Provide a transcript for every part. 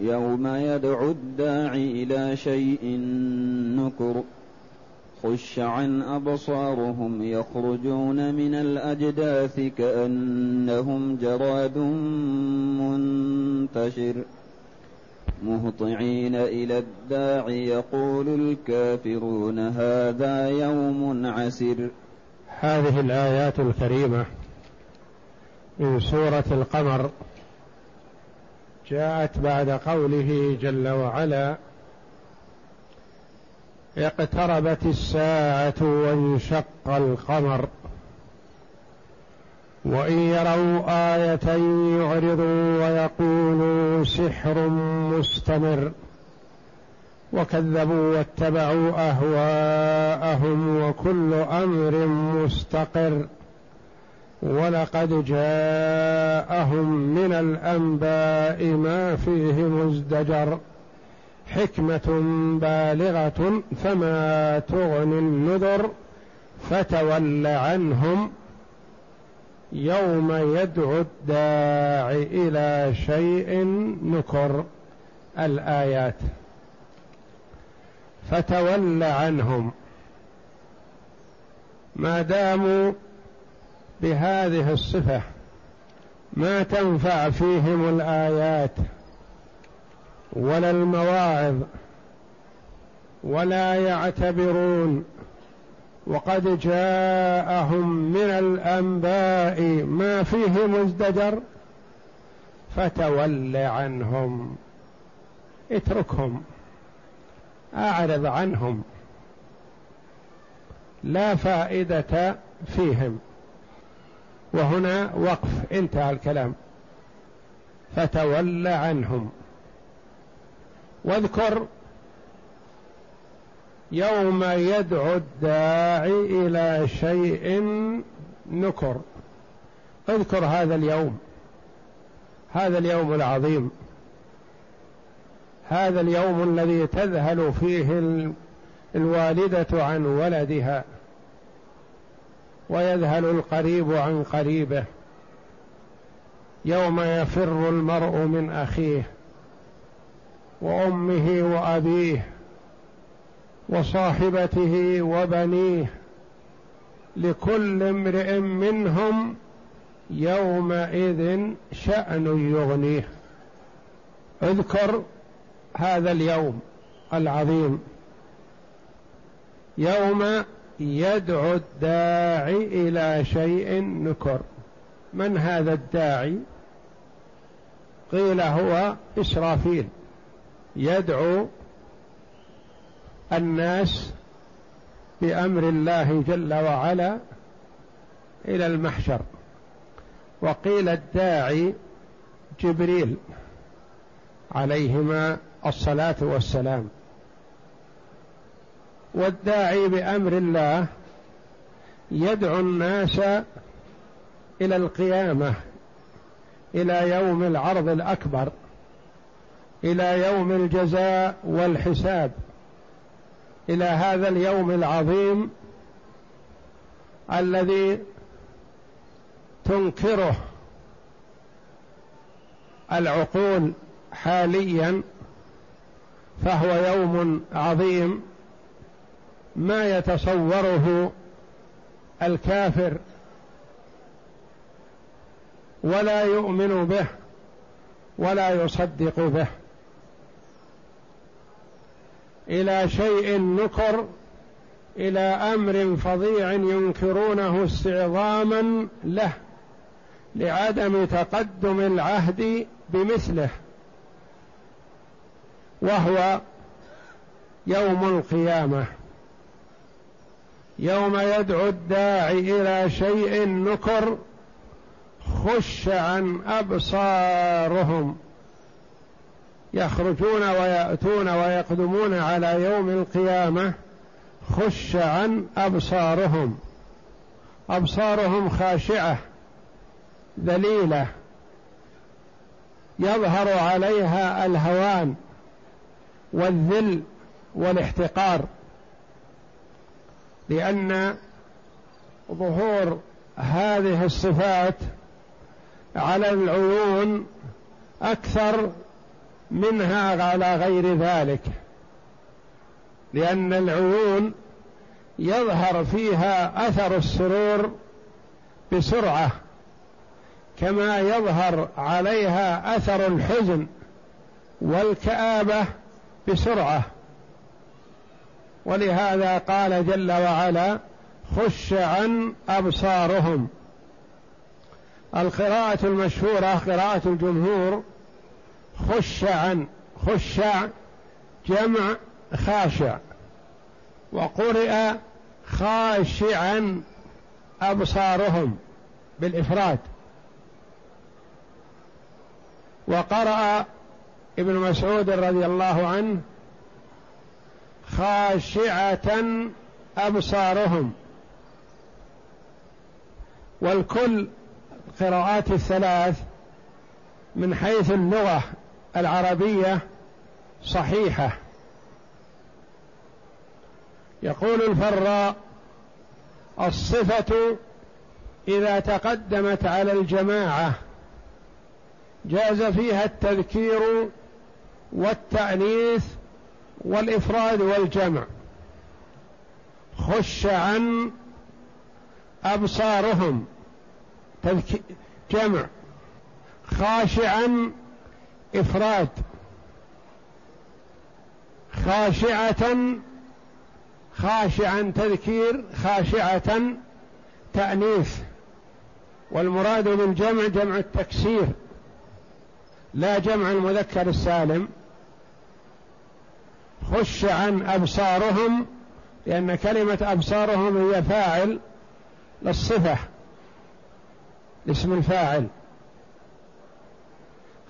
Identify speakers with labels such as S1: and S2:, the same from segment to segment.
S1: يوم يدعو الداعي إلى شيء نكر خش عن أبصارهم يخرجون من الأجداث كأنهم جراد منتشر مهطعين إلى الداعي يقول الكافرون هذا يوم عسر
S2: هذه الآيات الكريمة من سورة القمر جاءت بعد قوله جل وعلا اقتربت الساعة وانشق القمر وإن يروا آية يعرضوا ويقولوا سحر مستمر وكذبوا واتبعوا أهواءهم وكل أمر مستقر. ولقد جاءهم من الأنباء ما فيه مزدجر. حكمة بالغة فما تغني النذر فتول عنهم يوم يدعو الداع إلى شيء نكر. الآيات. فتول عنهم. ما داموا بهذه الصفة ما تنفع فيهم الآيات ولا المواعظ ولا يعتبرون وقد جاءهم من الأنباء ما فيه مزدجر فتول عنهم اتركهم أعرض عنهم لا فائدة فيهم وهنا وقف انتهى الكلام. فتول عنهم. واذكر يوم يدعو الداعي إلى شيء نكر. اذكر هذا اليوم. هذا اليوم العظيم. هذا اليوم الذي تذهل فيه الوالدة عن ولدها. ويذهل القريب عن قريبه يوم يفر المرء من أخيه وأمه وأبيه وصاحبته وبنيه لكل امرئ منهم يومئذ شأن يغنيه. اذكر هذا اليوم العظيم. يوم يدعو الداعي إلى شيء نكر. من هذا الداعي؟ قيل هو إسرافيل. يدعو الناس بأمر الله جل وعلا إلى المحشر. وقيل الداعي جبريل عليهما الصلاة والسلام. والداعي بأمر الله يدعو الناس إلى القيامة إلى يوم العرض الأكبر إلى يوم الجزاء والحساب. إلى هذا اليوم العظيم الذي تنكره العقول حاليا فهو يوم عظيم. ما يتصوره الكافر ولا يؤمن به ولا يصدق به. إلى شيء نكر إلى أمر فظيع ينكرونه استعظاما له لعدم تقدم العهد بمثله. وهو يوم القيامة. يوم يدعو الداعي إلى شيء نكر خش عن أبصارهم. يخرجون ويأتون ويقدمون على يوم القيامة خش عن أبصارهم. أبصارهم خاشعة ذليلة. يظهر عليها الهوان والذل والاحتقار. لأن ظهور هذه الصفات على العيون أكثر منها على غير ذلك لأن العيون يظهر فيها أثر السرور بسرعة كما يظهر عليها أثر الحزن والكآبة بسرعة. ولهذا قال جل وعلا خش عن أبصارهم. القراءة المشهورة قراءة الجمهور خش عن خشع جمع خاشع وقرئ خاشعا أبصارهم بالإفراد. وقرأ ابن مسعود رضي الله عنه خاشعة أبصارهم. والكل القراءات الثلاث من حيث اللغة العربية صحيحة. يقول الفراء الصفة إذا تقدمت على الجماعة جاز فيها التذكير والتأنيث والإفراد والجمع خش عن أبصارهم. جمع. خاشعا إفراد. خاشعة خاشعا تذكير خاشعة تأنيث. والمراد بالجمع جمع التكسير لا جمع المذكر السالم. خش عن أبصارهم لأن كلمة أبصارهم هي فاعل للصفة اسم الفاعل.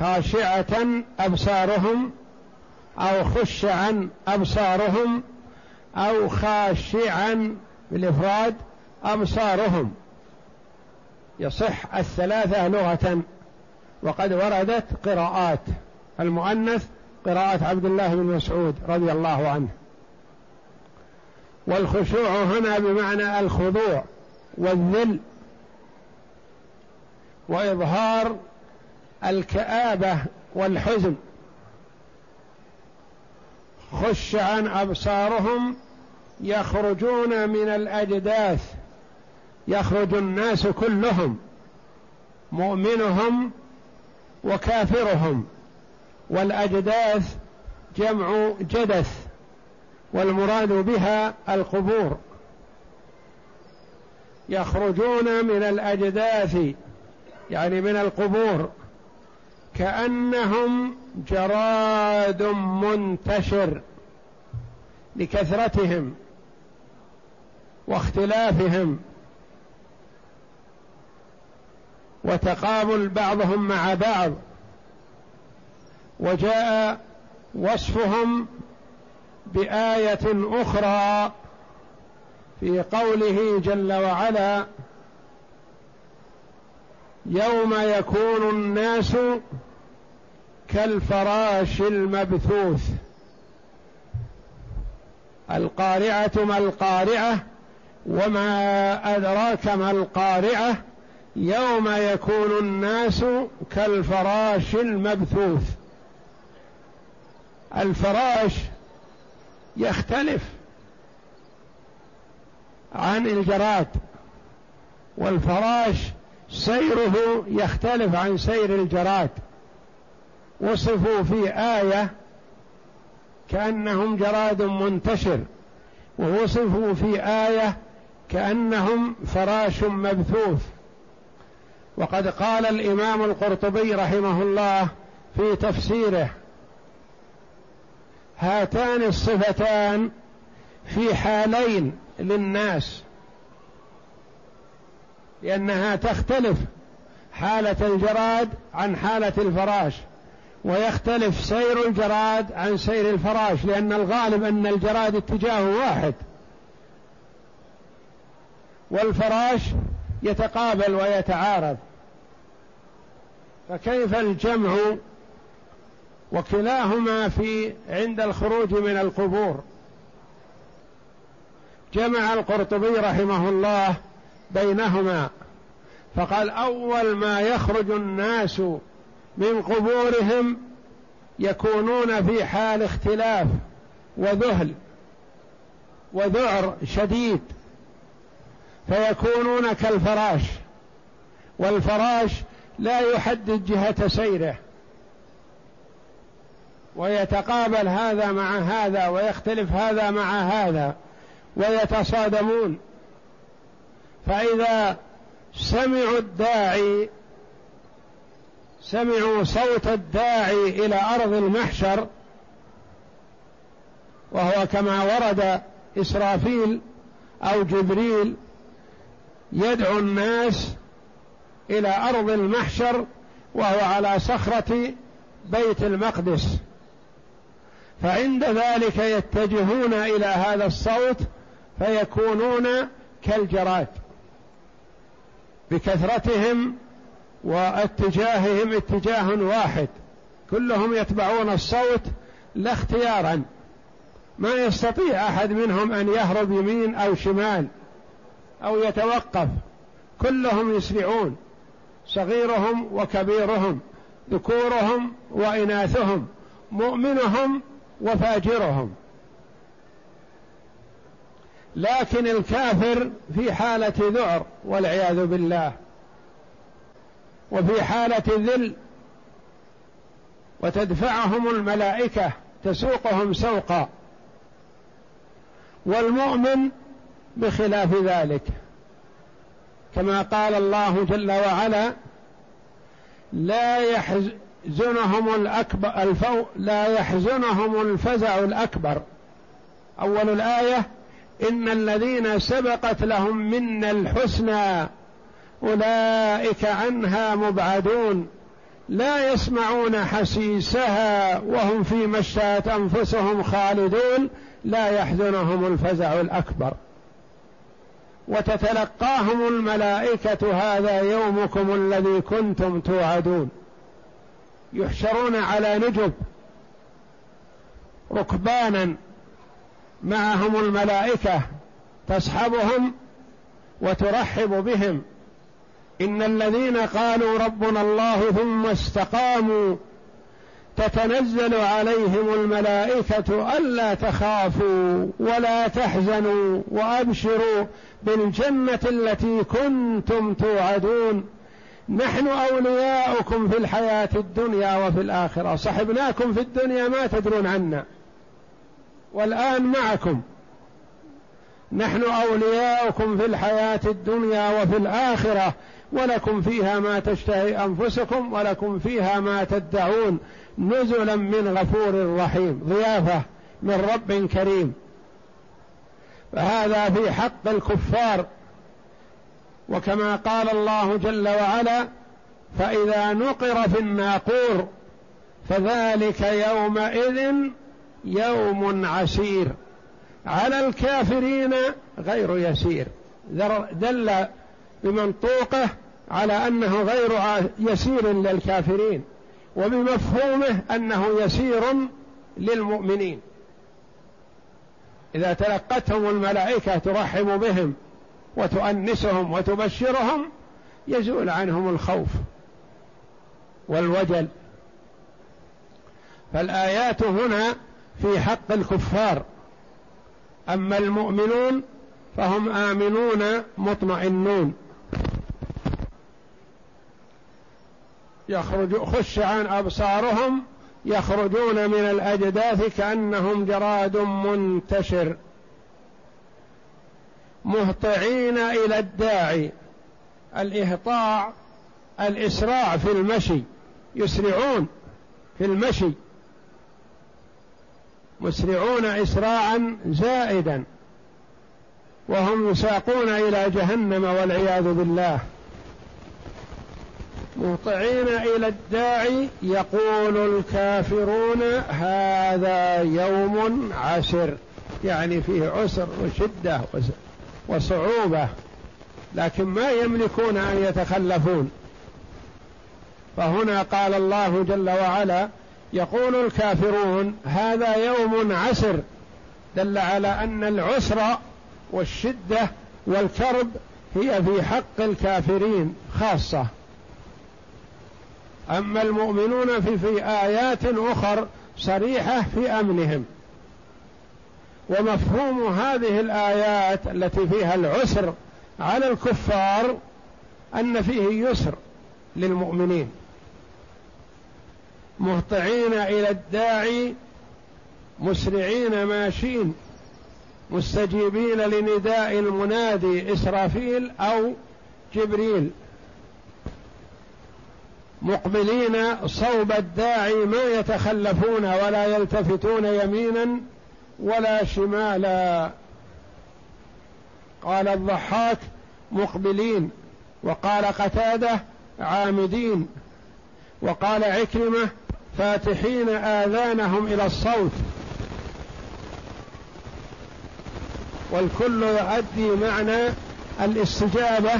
S2: خاشعة أبصارهم أو خش عن أبصارهم أو خاشعا بالإفراد أبصارهم. يصح الثلاثة لغة وقد وردت قراءات المؤنث قراءة عبد الله بن مسعود رضي الله عنه. والخشوع هنا بمعنى الخضوع والذل وإظهار الكآبة والحزن. خش عن أبصارهم يخرجون من الأجداث يخرج الناس كلهم مؤمنهم وكافرهم. والأجداث جمع جدث والمراد بها القبور. يخرجون من الأجداث يعني من القبور كأنهم جراد منتشر لكثرتهم واختلافهم وتقابل بعضهم مع بعض. وجاء وصفهم بآية أخرى في قوله جل وعلا يوم يكون الناس كالفراش المبثوث. القارعة ما القارعة وما أدراك ما القارعة يوم يكون الناس كالفراش المبثوث. الفراش يختلف عن الجراد والفراش سيره يختلف عن سير الجراد. وصفوا في آية كأنهم جراد منتشر ووصفوا في آية كأنهم فراش مبثوث. وقد قال الإمام القرطبي رحمه الله في تفسيره هاتان الصفتان في حالين للناس لأنها تختلف حالة الجراد عن حالة الفراش ويختلف سير الجراد عن سير الفراش لأن الغالب أن الجراد اتجاهه واحد. والفراش يتقابل ويتعارض. فكيف الجمع وكلاهما في عند الخروج من القبور. جمع القرطبي رحمه الله بينهما فقال أول ما يخرج الناس من قبورهم يكونون في حال اختلاف وذهل وذعر شديد فيكونون كالفراش والفراش لا يحدد جهة سيره. ويتقابل هذا مع هذا ويختلف هذا مع هذا ويتصادمون. فإذا سمعوا الداعي سمعوا صوت الداعي إلى أرض المحشر وهو كما ورد إسرافيل أو جبريل يدعو الناس إلى أرض المحشر وهو على صخرة بيت المقدس. فعند ذلك يتجهون إلى هذا الصوت فيكونون كالجراد. بكثرتهم واتجاههم اتجاه واحد. كلهم يتبعون الصوت لا اختيارا. ما يستطيع أحد منهم أن يهرب يمين أو شمال أو يتوقف. كلهم يسرعون. صغيرهم وكبيرهم. ذكورهم وإناثهم. مؤمنهم وفاجرهم. لكن الكافر في حالة ذعر والعياذ بالله وفي حالة ذل وتدفعهم الملائكة تسوقهم سوقا. والمؤمن بخلاف ذلك كما قال الله جل وعلا لا يحز يحزنهم الأكبر الفو لا يحزنهم الفزع الأكبر. أول الآية إن الذين سبقت لهم منا الحسنى أولئك عنها مبعدون. لا يسمعون حسيسها وهم فيما اشتهت أنفسهم خالدون. لا يحزنهم الفزع الأكبر. وتتلقاهم الملائكة هذا يومكم الذي كنتم توعدون. يحشرون على نجب ركبانا معهم الملائكة تصحبهم وترحب بهم. إن الذين قالوا ربنا الله ثم استقاموا تتنزل عليهم الملائكة ألا تخافوا ولا تحزنوا وأبشروا بالجنة التي كنتم توعدون. نحن أولياؤكم في الحياة الدنيا وفي الآخرة. صحبناكم في الدنيا ما تدرون عنا. والآن معكم. نحن أولياؤكم في الحياة الدنيا وفي الآخرة. ولكم فيها ما تشتهي أنفسكم ولكم فيها ما تدعون. نزلا من غفور رحيم. ضيافة من رب كريم. فهذا في حق الكفار. وكما قال الله جل وعلا فإذا نقر في الناقور فذلك يومئذ يوم عسير. على الكافرين غير يسير. دل بمنطوقه على أنه غير يسير للكافرين وبمفهومه أنه يسير للمؤمنين. إذا تلقتهم الملائكة ترحب بهم وتؤنسهم وتبشرهم يزول عنهم الخوف والوجل. فالآيات هنا في حق الكفار. أما المؤمنون فهم آمنون مطمئنون. يخرج خش عن أبصارهم يخرجون من الأجداث كأنهم جراد منتشر. مهطعين إلى الداعي. الإهطاع الإسراع في المشي. يسرعون في المشي. مسرعون اسراعا زائدا. وهم يساقون إلى جهنم والعياذ بالله. مهطعين إلى الداعي يقول الكافرون هذا يوم عسر. يعني فيه عسر وشدة وصعوبة لكن ما يملكون أن يتخلفون. فهنا قال الله جل وعلا يقول الكافرون هذا يوم عسر. دل على أن العسر والشدة والكرب هي في حق الكافرين خاصة. أما المؤمنون في في آيات أخر صريحة في أمنهم. ومفهوم هذه الآيات التي فيها العسر على الكفار أن فيه يسر للمؤمنين. مهطعين إلى الداعي مسرعين ماشين مستجيبين لنداء المنادي إسرافيل أو جبريل. مقبلين صوب الداعي ما يتخلفون ولا يلتفتون يمينا ولا شمالا قال الضحاك مقبلين وقال قتادة عامدين وقال عكرمة فاتحين آذانهم إلى الصوت. والكل يؤدي معنى الاستجابة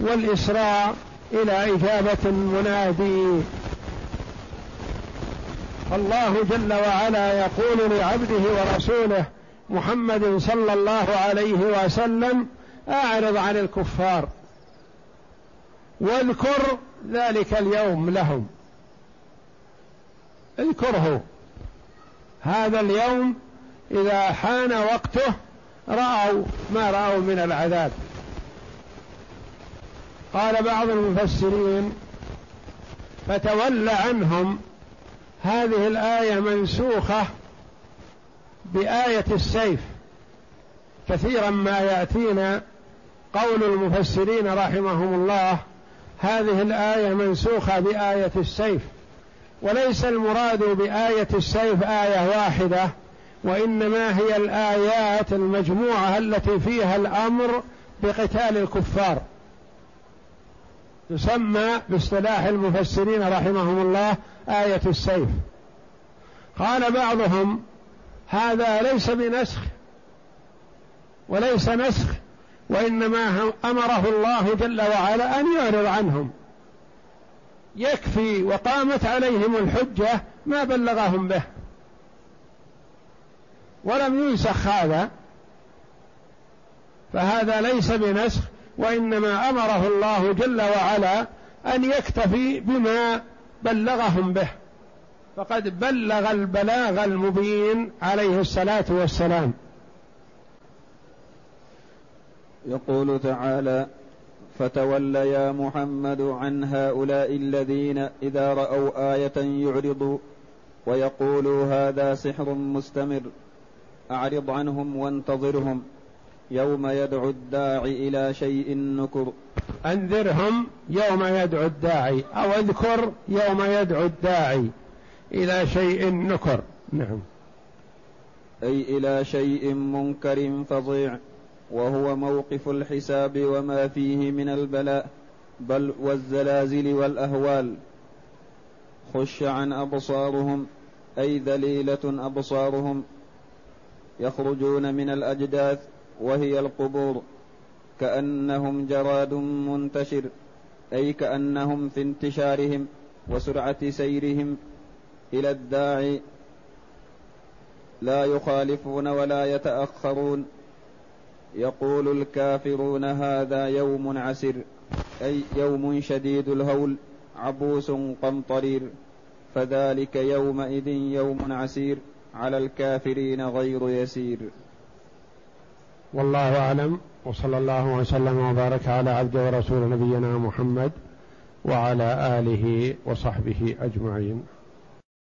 S2: والاسراع إلى إجابة المنادي. الله جل وعلا يقول لعبده ورسوله محمد صلى الله عليه وسلم أعرض عن الكفار واذكر ذلك اليوم لهم. اذكره. هذا اليوم إذا حان وقته رأوا ما رأوا من العذاب. قال بعض المفسرين فتول عنهم هذه الآية منسوخة بآية السيف. كثيرا ما يأتينا قول المفسرين رحمهم الله هذه الآية منسوخة بآية السيف. وليس المراد بآية السيف آية واحدة وإنما هي الآيات المجموعة التي فيها الأمر بقتال الكفار. تسمى باصطلاح المفسرين رحمهم الله آية السيف. قال بعضهم هذا ليس بنسخ وليس نسخ وإنما أمره الله جل وعلا أن يعرض عنهم. يكفي وقامت عليهم الحجة ما بلغهم به. ولم ينسخ هذا فهذا ليس بنسخ وإنما أمره الله جل وعلا أن يكتفي بما بلغهم به. فقد بلغ البلاغ المبين عليه الصلاة والسلام.
S1: يقول تعالى فتول يا محمد عن هؤلاء الذين إذا رأوا آية يعرضوا ويقولوا هذا سحر مستمر. أعرض عنهم وانتظرهم. يوم يدعو الداعي إلى شيء نكر.
S2: أنذرهم يوم يدعو الداعي أو أذكر يوم يدعو الداعي إلى شيء نكر. نعم.
S1: أي إلى شيء منكر فظيع وهو موقف الحساب وما فيه من البلاء بل والزلازل والأهوال. خش عن أبصارهم أي ذليلة أبصارهم. يخرجون من الأجداث وهي القبور كأنهم جراد منتشر أي كأنهم في انتشارهم وسرعة سيرهم إلى الداعي. لا يخالفون ولا يتأخرون. يقول الكافرون هذا يوم عسر أي يوم شديد الهول عبوس قمطرير. فذلك يومئذ يوم عسير على الكافرين غير يسير.
S2: والله أعلم وصلى الله وسلم وبارك على عبد ورسول نبينا محمد وعلى آله وصحبه أجمعين.